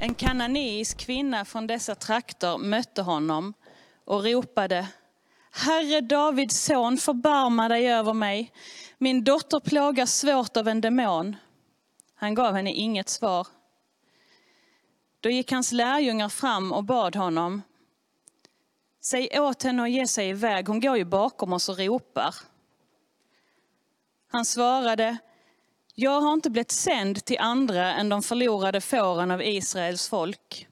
En kananeisk kvinna från dessa trakter mötte honom och ropade Herre Davids son, förbarma dig över mig. Min dotter plågas svårt av en demon. Han gav henne inget svar. Då gick hans lärjungar fram och bad honom. Säg åt henne att ge sig iväg, hon går ju bakom oss och ropar. Han svarade, jag har inte blivit sänd till andra än de förlorade fåren av Israels folk.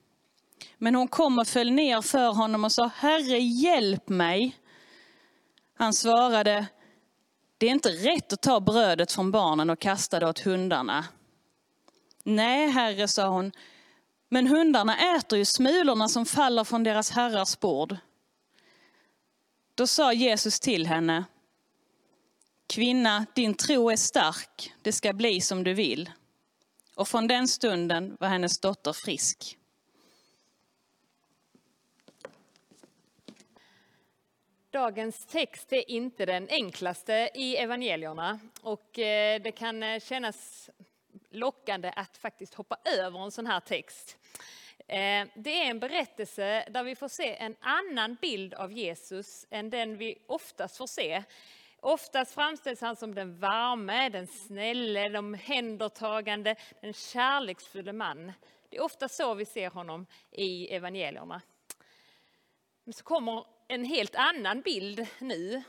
Men hon kom och föll ner för honom och sa, Herre hjälp mig. Han svarade, det är inte rätt att ta brödet från barnen och kasta det åt hundarna. Nej, herre, sa hon, men hundarna äter ju smulorna som faller från deras herrars bord. Då sa Jesus till henne, Kvinna, din tro är stark, det ska bli som du vill. Och från den stunden var hennes dotter frisk. Dagens text är inte den enklaste i evangelierna och eh, det kan eh, kännas lockande att faktiskt hoppa över en sån här text. Eh, det är en berättelse där vi får se en annan bild av Jesus än den vi oftast får se. Oftast framställs han som den varme, den snälle, den omhändertagande, den kärleksfulla man. Det är ofta så vi ser honom i evangelierna. Men så kommer en helt annan bild nu.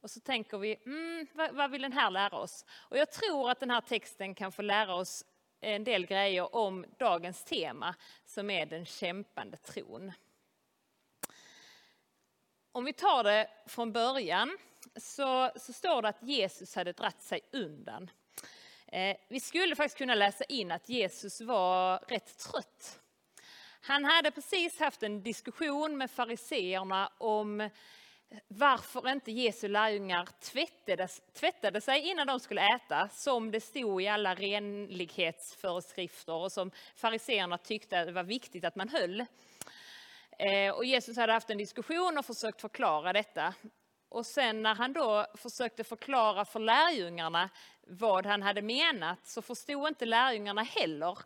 Och så tänker vi, mm, vad, vad vill den här lära oss? Och jag tror att den här texten kan få lära oss en del grejer om dagens tema som är den kämpande tron. Om vi tar det från början så, så står det att Jesus hade dratt sig undan. Eh, vi skulle faktiskt kunna läsa in att Jesus var rätt trött. Han hade precis haft en diskussion med fariseerna om varför inte Jesu lärjungar tvättade, tvättade sig innan de skulle äta, som det stod i alla renlighetsföreskrifter och som fariseerna tyckte det var viktigt att man höll. Eh, och Jesus hade haft en diskussion och försökt förklara detta. Och sen när han då försökte förklara för lärjungarna vad han hade menat så förstod inte lärjungarna heller.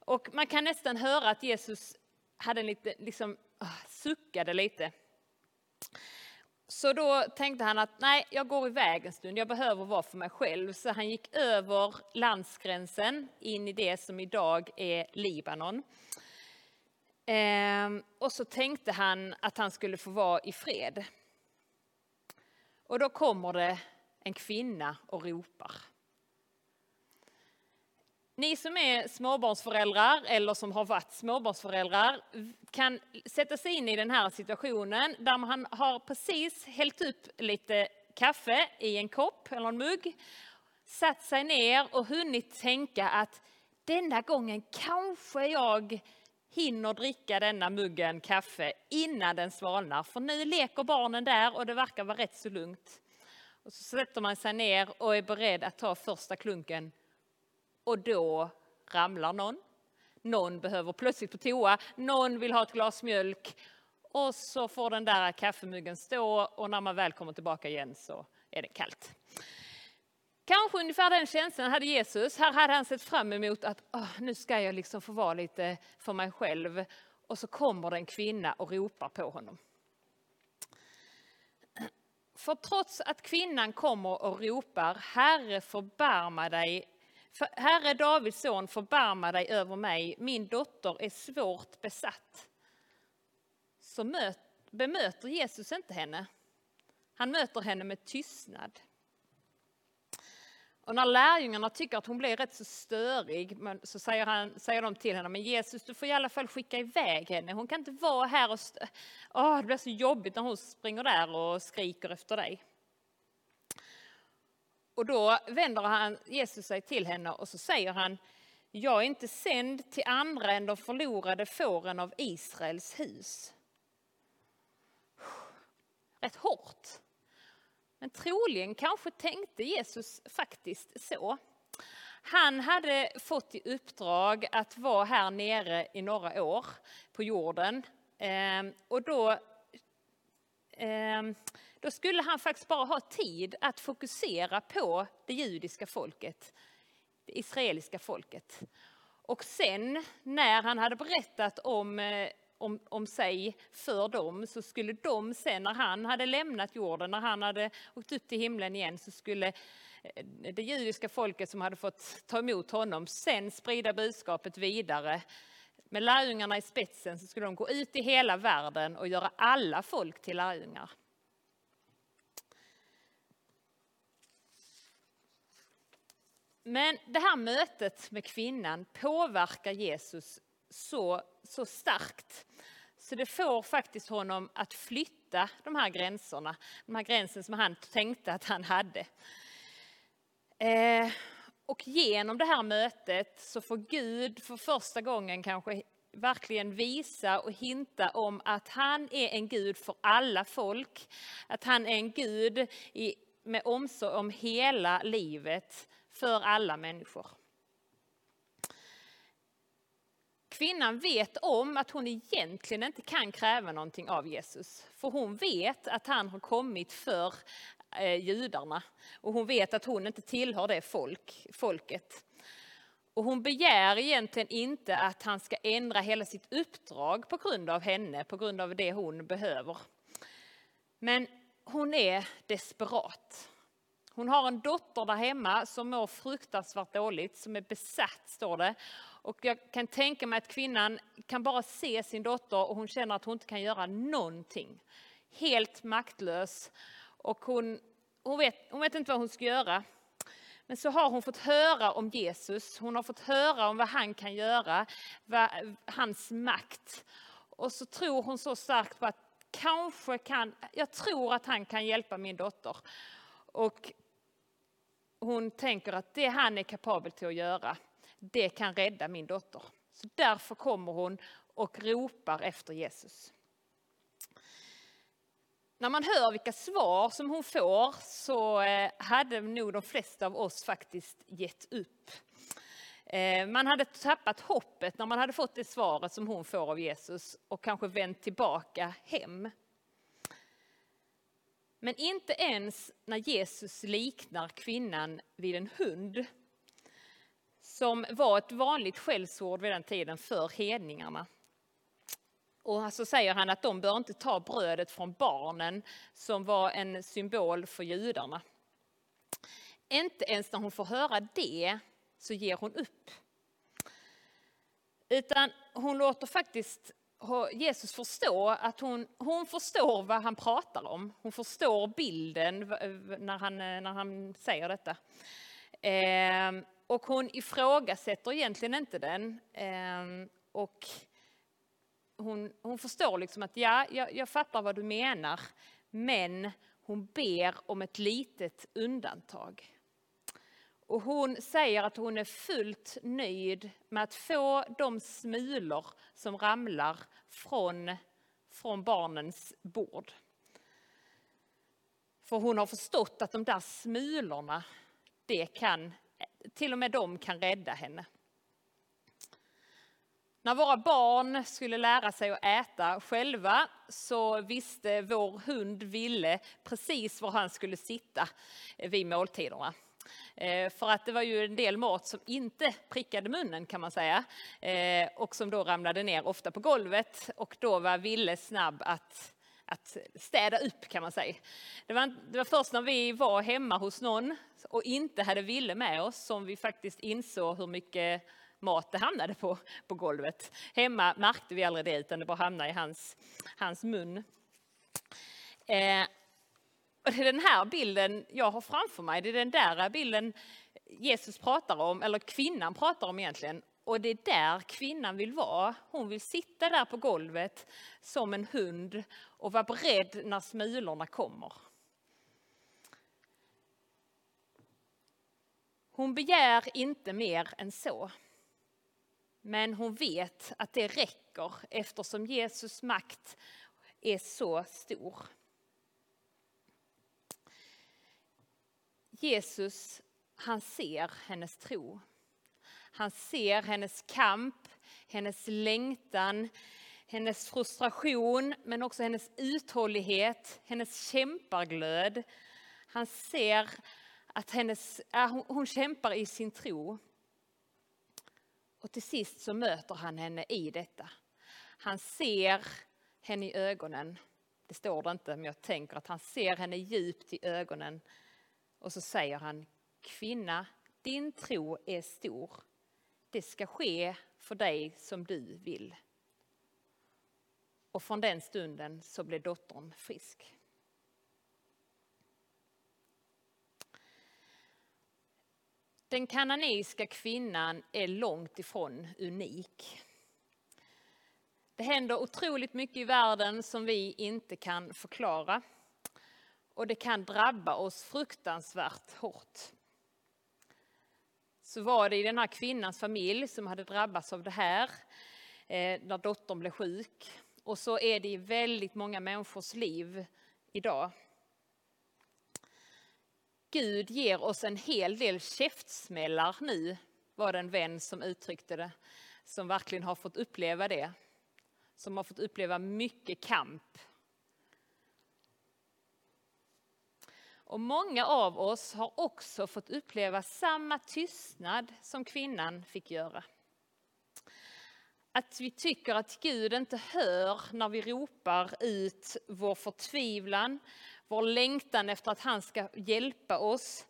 Och man kan nästan höra att Jesus hade lite, liksom, ah, suckade lite. Så då tänkte han att nej, jag går iväg en stund, jag behöver vara för mig själv. Så han gick över landsgränsen in i det som idag är Libanon. Ehm, och så tänkte han att han skulle få vara i fred. Och då kommer det en kvinna och ropar. Ni som är småbarnsföräldrar eller som har varit småbarnsföräldrar kan sätta sig in i den här situationen där man har precis hällt upp lite kaffe i en kopp eller en mugg, satt sig ner och hunnit tänka att denna gången kanske jag hinner dricka denna muggen kaffe innan den svalnar. För nu leker barnen där och det verkar vara rätt så lugnt. Och så sätter man sig ner och är beredd att ta första klunken. Och då ramlar någon. Någon behöver plötsligt på toa, någon vill ha ett glas mjölk. Och så får den där kaffemuggen stå och när man väl kommer tillbaka igen så är det kallt. Kanske ungefär den känslan hade Jesus. Här hade han sett fram emot att oh, nu ska jag liksom få vara lite för mig själv. Och så kommer det en kvinna och ropar på honom. För trots att kvinnan kommer och ropar Herre förbarma dig, Herre Davids son förbarma dig över mig, min dotter är svårt besatt. Så möt, bemöter Jesus inte henne. Han möter henne med tystnad. Och när lärjungarna tycker att hon blir rätt så störig så säger, han, säger de till henne, men Jesus du får i alla fall skicka iväg henne. Hon kan inte vara här och... Oh, det blir så jobbigt när hon springer där och skriker efter dig. Och då vänder han, Jesus sig till henne och så säger han, Jag är inte sänd till andra än de förlorade fåren av Israels hus. Rätt hårt. Men troligen kanske tänkte Jesus faktiskt så. Han hade fått i uppdrag att vara här nere i några år på jorden. Ehm, och då, ehm, då skulle han faktiskt bara ha tid att fokusera på det judiska folket, det israeliska folket. Och sen när han hade berättat om, eh, om, om sig för dem så skulle de sen när han hade lämnat jorden, när han hade åkt upp till himlen igen så skulle eh, det judiska folket som hade fått ta emot honom sen sprida budskapet vidare. Med lärjungarna i spetsen så skulle de gå ut i hela världen och göra alla folk till lärjungar. Men det här mötet med kvinnan påverkar Jesus så, så starkt. Så det får faktiskt honom att flytta de här gränserna, de här gränserna som han tänkte att han hade. Eh, och genom det här mötet så får Gud för första gången kanske verkligen visa och hinta om att han är en Gud för alla folk. Att han är en Gud i, med omsorg om hela livet för alla människor. Kvinnan vet om att hon egentligen inte kan kräva någonting av Jesus. För hon vet att han har kommit för eh, judarna. Och hon vet att hon inte tillhör det folk, folket. Och hon begär egentligen inte att han ska ändra hela sitt uppdrag på grund av henne, på grund av det hon behöver. Men hon är desperat. Hon har en dotter där hemma som mår fruktansvärt dåligt, som är besatt står det. Och jag kan tänka mig att kvinnan kan bara se sin dotter och hon känner att hon inte kan göra någonting. Helt maktlös. Och hon, hon, vet, hon vet inte vad hon ska göra. Men så har hon fått höra om Jesus, hon har fått höra om vad han kan göra, vad, hans makt. Och så tror hon så starkt på att kanske kan, jag tror att han kan hjälpa min dotter. Och hon tänker att det han är kapabel till att göra, det kan rädda min dotter. Så därför kommer hon och ropar efter Jesus. När man hör vilka svar som hon får så eh, hade nog de flesta av oss faktiskt gett upp. Eh, man hade tappat hoppet när man hade fått det svaret som hon får av Jesus och kanske vänt tillbaka hem. Men inte ens när Jesus liknar kvinnan vid en hund, som var ett vanligt skällsord vid den tiden för hedningarna. Och så alltså säger han att de bör inte ta brödet från barnen som var en symbol för judarna. Inte ens när hon får höra det så ger hon upp. Utan hon låter faktiskt Jesus förstå att hon, hon förstår vad han pratar om. Hon förstår bilden när han, när han säger detta. Eh, och hon ifrågasätter egentligen inte den. Ehm, och hon, hon förstår liksom att ja, jag, jag fattar vad du menar. Men hon ber om ett litet undantag. Och hon säger att hon är fullt nöjd med att få de smulor som ramlar från, från barnens bord. För hon har förstått att de där smulorna, det kan, till och med de kan rädda henne. När våra barn skulle lära sig att äta själva så visste vår hund Ville precis var han skulle sitta vid måltiderna. Eh, för att det var ju en del mat som inte prickade munnen kan man säga. Eh, och som då ramlade ner ofta på golvet och då var Ville snabb att att städa upp kan man säga. Det var, det var först när vi var hemma hos någon och inte hade Ville med oss som vi faktiskt insåg hur mycket mat det hamnade på, på golvet. Hemma märkte vi aldrig det utan det bara hamnade i hans, hans mun. Eh, och det är den här bilden jag har framför mig, det är den där bilden Jesus pratar om, eller kvinnan pratar om egentligen. Och det är där kvinnan vill vara. Hon vill sitta där på golvet som en hund och vara beredd när smulorna kommer. Hon begär inte mer än så. Men hon vet att det räcker eftersom Jesus makt är så stor. Jesus, han ser hennes tro. Han ser hennes kamp, hennes längtan, hennes frustration, men också hennes uthållighet, hennes kämparglöd. Han ser att hennes, hon kämpar i sin tro. Och till sist så möter han henne i detta. Han ser henne i ögonen. Det står det inte, men jag tänker att han ser henne djupt i ögonen. Och så säger han, kvinna, din tro är stor. Det ska ske för dig som du vill. Och från den stunden så blev dottern frisk. Den kananeiska kvinnan är långt ifrån unik. Det händer otroligt mycket i världen som vi inte kan förklara. Och det kan drabba oss fruktansvärt hårt. Så var det i den här kvinnans familj som hade drabbats av det här, eh, när dottern blev sjuk. Och så är det i väldigt många människors liv idag. Gud ger oss en hel del käftsmällar nu, var det en vän som uttryckte det, som verkligen har fått uppleva det. Som har fått uppleva mycket kamp. Och många av oss har också fått uppleva samma tystnad som kvinnan fick göra. Att vi tycker att Gud inte hör när vi ropar ut vår förtvivlan, vår längtan efter att han ska hjälpa oss.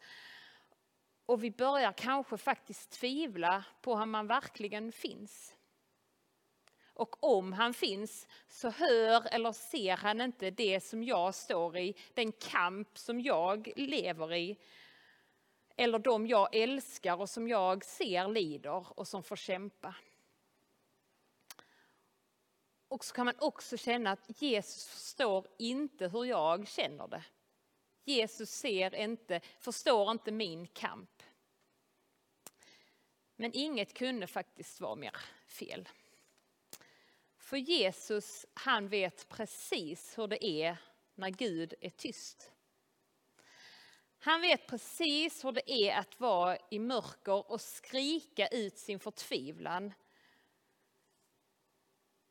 Och vi börjar kanske faktiskt tvivla på om han verkligen finns. Och om han finns så hör eller ser han inte det som jag står i, den kamp som jag lever i. Eller de jag älskar och som jag ser lider och som får kämpa. Och så kan man också känna att Jesus förstår inte hur jag känner det. Jesus ser inte, förstår inte min kamp. Men inget kunde faktiskt vara mer fel. För Jesus, han vet precis hur det är när Gud är tyst. Han vet precis hur det är att vara i mörker och skrika ut sin förtvivlan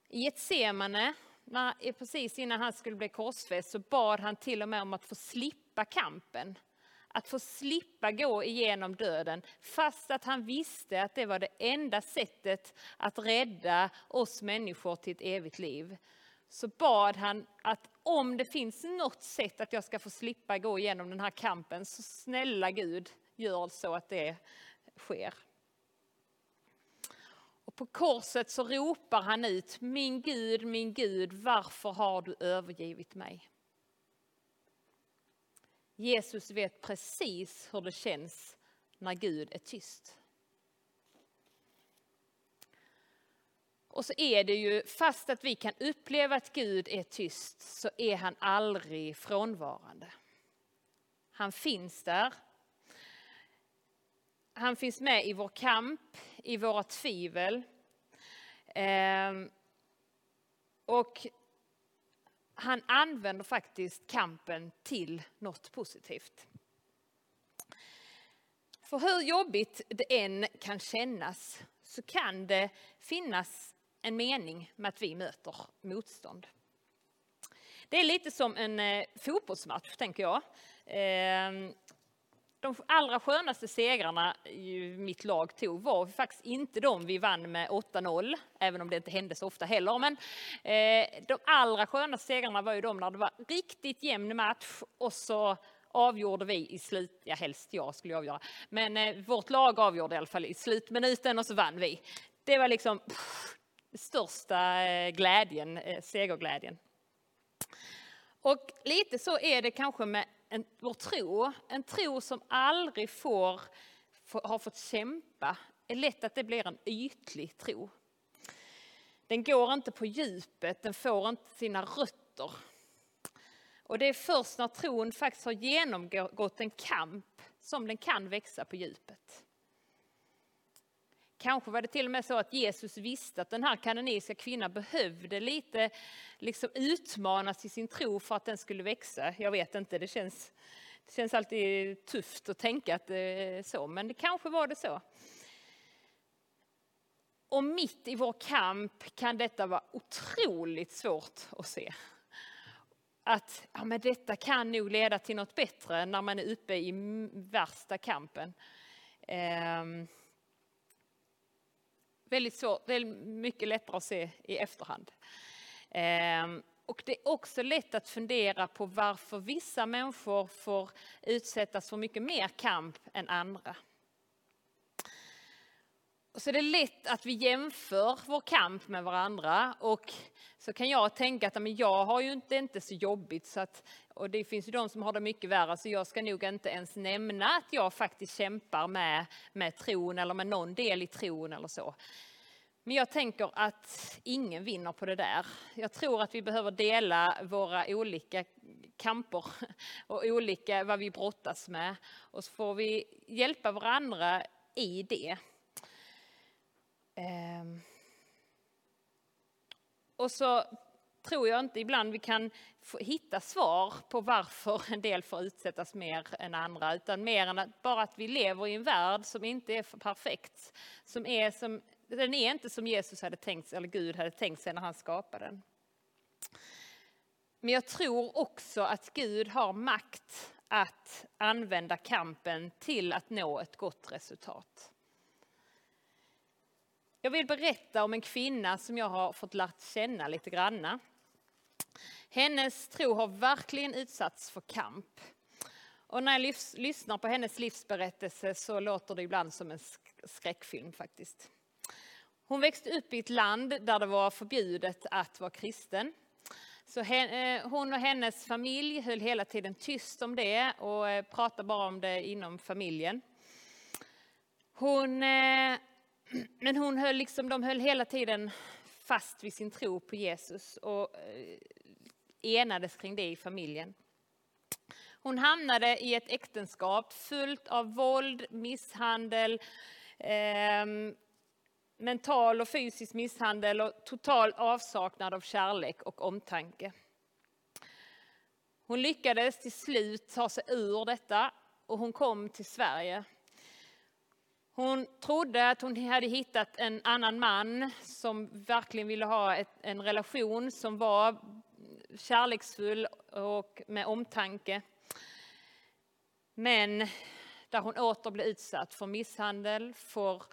i ett semane, precis innan han skulle bli korsfäst, så bad han till och med om att få slippa kampen. Att få slippa gå igenom döden, fast att han visste att det var det enda sättet att rädda oss människor till ett evigt liv. Så bad han att om det finns något sätt att jag ska få slippa gå igenom den här kampen, så snälla Gud, gör så att det sker. Och på korset så ropar han ut, min Gud, min Gud, varför har du övergivit mig? Jesus vet precis hur det känns när Gud är tyst. Och så är det ju, fast att vi kan uppleva att Gud är tyst, så är han aldrig frånvarande. Han finns där. Han finns med i vår kamp, i våra tvivel. Ehm, och han använder faktiskt kampen till något positivt. För hur jobbigt det än kan kännas så kan det finnas en mening med att vi möter motstånd. Det är lite som en eh, fotbollsmatch, tänker jag. Ehm, de allra skönaste segrarna mitt lag tog var faktiskt inte de vi vann med 8-0, även om det inte hände så ofta heller. Men eh, de allra skönaste segrarna var ju de när det var riktigt jämn match och så avgjorde vi i slut, ja helst jag skulle avgöra, men eh, vårt lag avgjorde i alla fall i slutminuten och så vann vi. Det var liksom pff, största eh, glädjen, eh, segerglädjen. Och lite så är det kanske med en, vår tro, en tro som aldrig får, får, har fått kämpa, är lätt att det blir en ytlig tro. Den går inte på djupet, den får inte sina rötter. Och det är först när tron faktiskt har genomgått en kamp som den kan växa på djupet. Kanske var det till och med så att Jesus visste att den här kanoniska kvinnan behövde lite liksom utmanas i sin tro för att den skulle växa. Jag vet inte, det känns, det känns alltid tufft att tänka att det är så, men det kanske var det så. Och mitt i vår kamp kan detta vara otroligt svårt att se. Att ja, men detta kan nog leda till något bättre när man är uppe i värsta kampen. Eh, väldigt svårt, väldigt mycket lättare att se i efterhand. Ehm, och det är också lätt att fundera på varför vissa människor får utsättas för mycket mer kamp än andra. Så är det lätt att vi jämför vår kamp med varandra och så kan jag tänka att men jag har ju inte, inte så jobbigt så att, och det finns ju de som har det mycket värre så jag ska nog inte ens nämna att jag faktiskt kämpar med, med tron eller med någon del i tron eller så. Men jag tänker att ingen vinner på det där. Jag tror att vi behöver dela våra olika kamper och olika vad vi brottas med och så får vi hjälpa varandra i det. Ehm. Och så tror jag inte ibland vi kan hitta svar på varför en del får utsättas mer än andra, utan mer än att bara att vi lever i en värld som inte är perfekt, som är som, den är inte som Jesus hade tänkt sig, eller Gud hade tänkt sig när han skapade den. Men jag tror också att Gud har makt att använda kampen till att nå ett gott resultat. Jag vill berätta om en kvinna som jag har fått lärt känna lite granna. Hennes tro har verkligen utsatts för kamp. Och när jag lyssnar på hennes livsberättelse så låter det ibland som en skräckfilm faktiskt. Hon växte upp i ett land där det var förbjudet att vara kristen. Så eh, hon och hennes familj höll hela tiden tyst om det och eh, pratade bara om det inom familjen. Hon eh, men hon höll liksom, de höll hela tiden fast vid sin tro på Jesus och eh, enades kring det i familjen. Hon hamnade i ett äktenskap fullt av våld, misshandel, eh, mental och fysisk misshandel och total avsaknad av kärlek och omtanke. Hon lyckades till slut ta sig ur detta och hon kom till Sverige hon trodde att hon hade hittat en annan man som verkligen ville ha ett, en relation som var kärleksfull och med omtanke. Men där hon åter blev utsatt för misshandel, för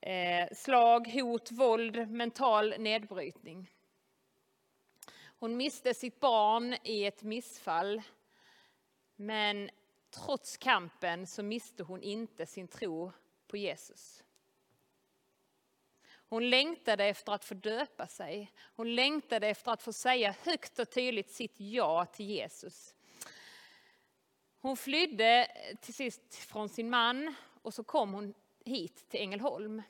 eh, slag, hot, våld, mental nedbrytning. Hon miste sitt barn i ett missfall. Men trots kampen så miste hon inte sin tro på Jesus. Hon längtade efter att få döpa sig. Hon längtade efter att få säga högt och tydligt sitt ja till Jesus. Hon flydde till sist från sin man och så kom hon hit till Ängelholm.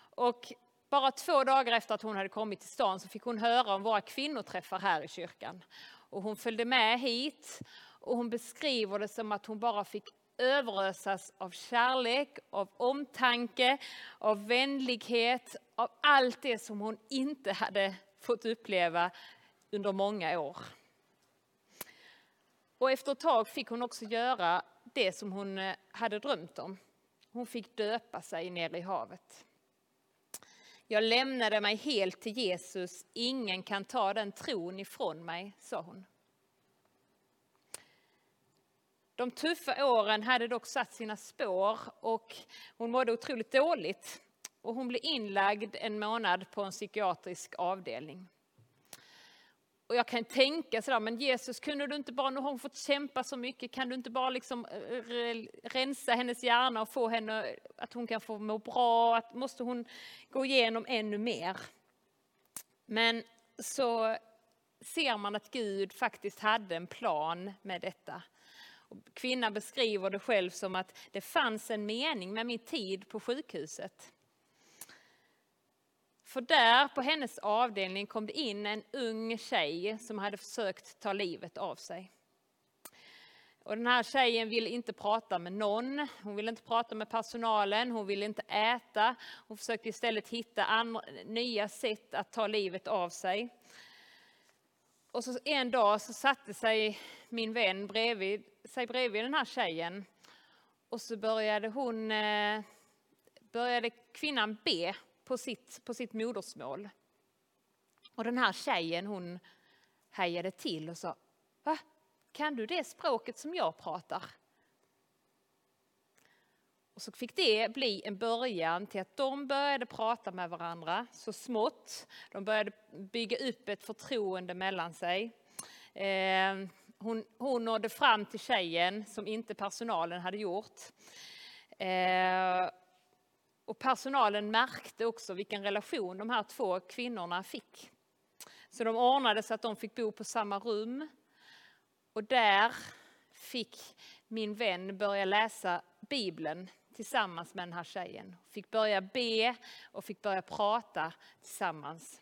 Och bara två dagar efter att hon hade kommit till stan så fick hon höra om våra kvinnoträffar här i kyrkan. Och hon följde med hit och hon beskriver det som att hon bara fick överösas av kärlek, av omtanke, av vänlighet, av allt det som hon inte hade fått uppleva under många år. Och efter ett tag fick hon också göra det som hon eh, hade drömt om. Hon fick döpa sig ner i havet. Jag lämnade mig helt till Jesus, ingen kan ta den tron ifrån mig, sa hon. De tuffa åren hade dock satt sina spår och hon mådde otroligt dåligt. Och hon blev inlagd en månad på en psykiatrisk avdelning. Och jag kan tänka sådär, men Jesus kunde du inte bara, nu har hon fått kämpa så mycket, kan du inte bara liksom eh, rensa hennes hjärna och få henne, att hon kan få må bra, att måste hon gå igenom ännu mer? Men så ser man att Gud faktiskt hade en plan med detta. Kvinnan beskriver det själv som att det fanns en mening med min tid på sjukhuset. För där på hennes avdelning kom det in en ung tjej som hade försökt ta livet av sig. Och den här tjejen vill inte prata med någon, hon vill inte prata med personalen, hon vill inte äta. Hon försökte istället hitta andra, nya sätt att ta livet av sig. Och så en dag så satte sig min vän bredvid, sig bredvid den här tjejen. Och så började hon, eh, började kvinnan be på sitt, på sitt modersmål. Och den här tjejen hon hejade till och sa, va? Kan du det språket som jag pratar? Och så fick det bli en början till att de började prata med varandra så smått. De började bygga upp ett förtroende mellan sig. Eh, hon, hon nådde fram till tjejen som inte personalen hade gjort. Eh, och personalen märkte också vilken relation de här två kvinnorna fick. Så de ordnade så att de fick bo på samma rum. Och där fick min vän börja läsa Bibeln tillsammans med den här tjejen. Fick börja be och fick börja prata tillsammans.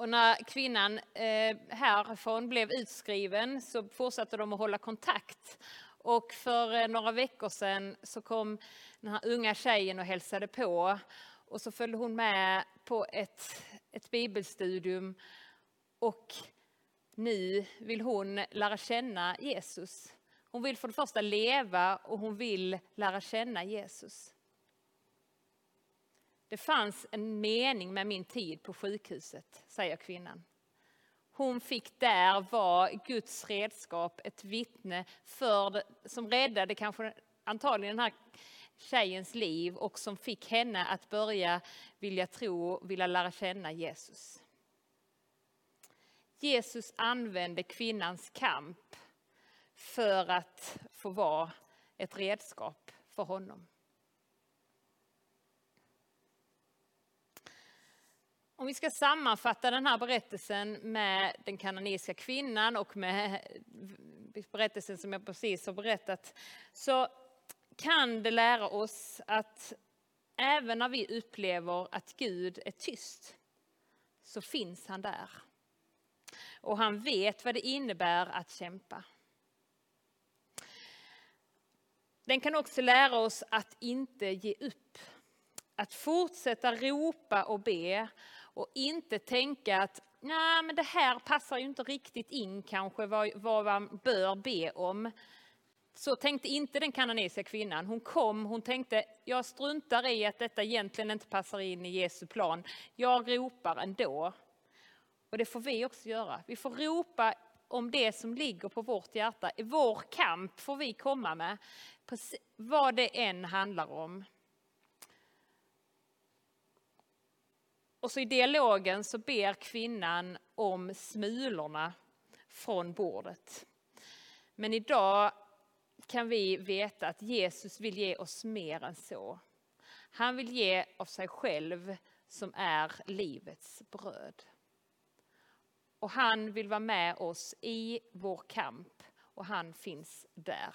Och när kvinnan eh, härifrån blev utskriven så fortsatte de att hålla kontakt. Och för eh, några veckor sedan så kom den här unga tjejen och hälsade på. Och så följde hon med på ett, ett bibelstudium. Och nu vill hon lära känna Jesus. Hon vill för det första leva och hon vill lära känna Jesus. Det fanns en mening med min tid på sjukhuset, säger kvinnan. Hon fick där vara Guds redskap, ett vittne för, som räddade kanske antagligen den här tjejens liv och som fick henne att börja vilja tro, vilja lära känna Jesus. Jesus använde kvinnans kamp för att få vara ett redskap för honom. Om vi ska sammanfatta den här berättelsen med den kanoniska kvinnan och med berättelsen som jag precis har berättat, så kan det lära oss att även när vi upplever att Gud är tyst, så finns han där. Och han vet vad det innebär att kämpa. Den kan också lära oss att inte ge upp. Att fortsätta ropa och be och inte tänka att nej, men det här passar ju inte riktigt in kanske vad, vad man bör be om. Så tänkte inte den kananesiska kvinnan. Hon kom, hon tänkte, jag struntar i att detta egentligen inte passar in i Jesu plan. Jag ropar ändå. Och det får vi också göra. Vi får ropa om det som ligger på vårt hjärta. I vår kamp får vi komma med, vad det än handlar om. Och så i dialogen så ber kvinnan om smulorna från bordet. Men idag kan vi veta att Jesus vill ge oss mer än så. Han vill ge av sig själv som är livets bröd. Och han vill vara med oss i vår kamp och han finns där.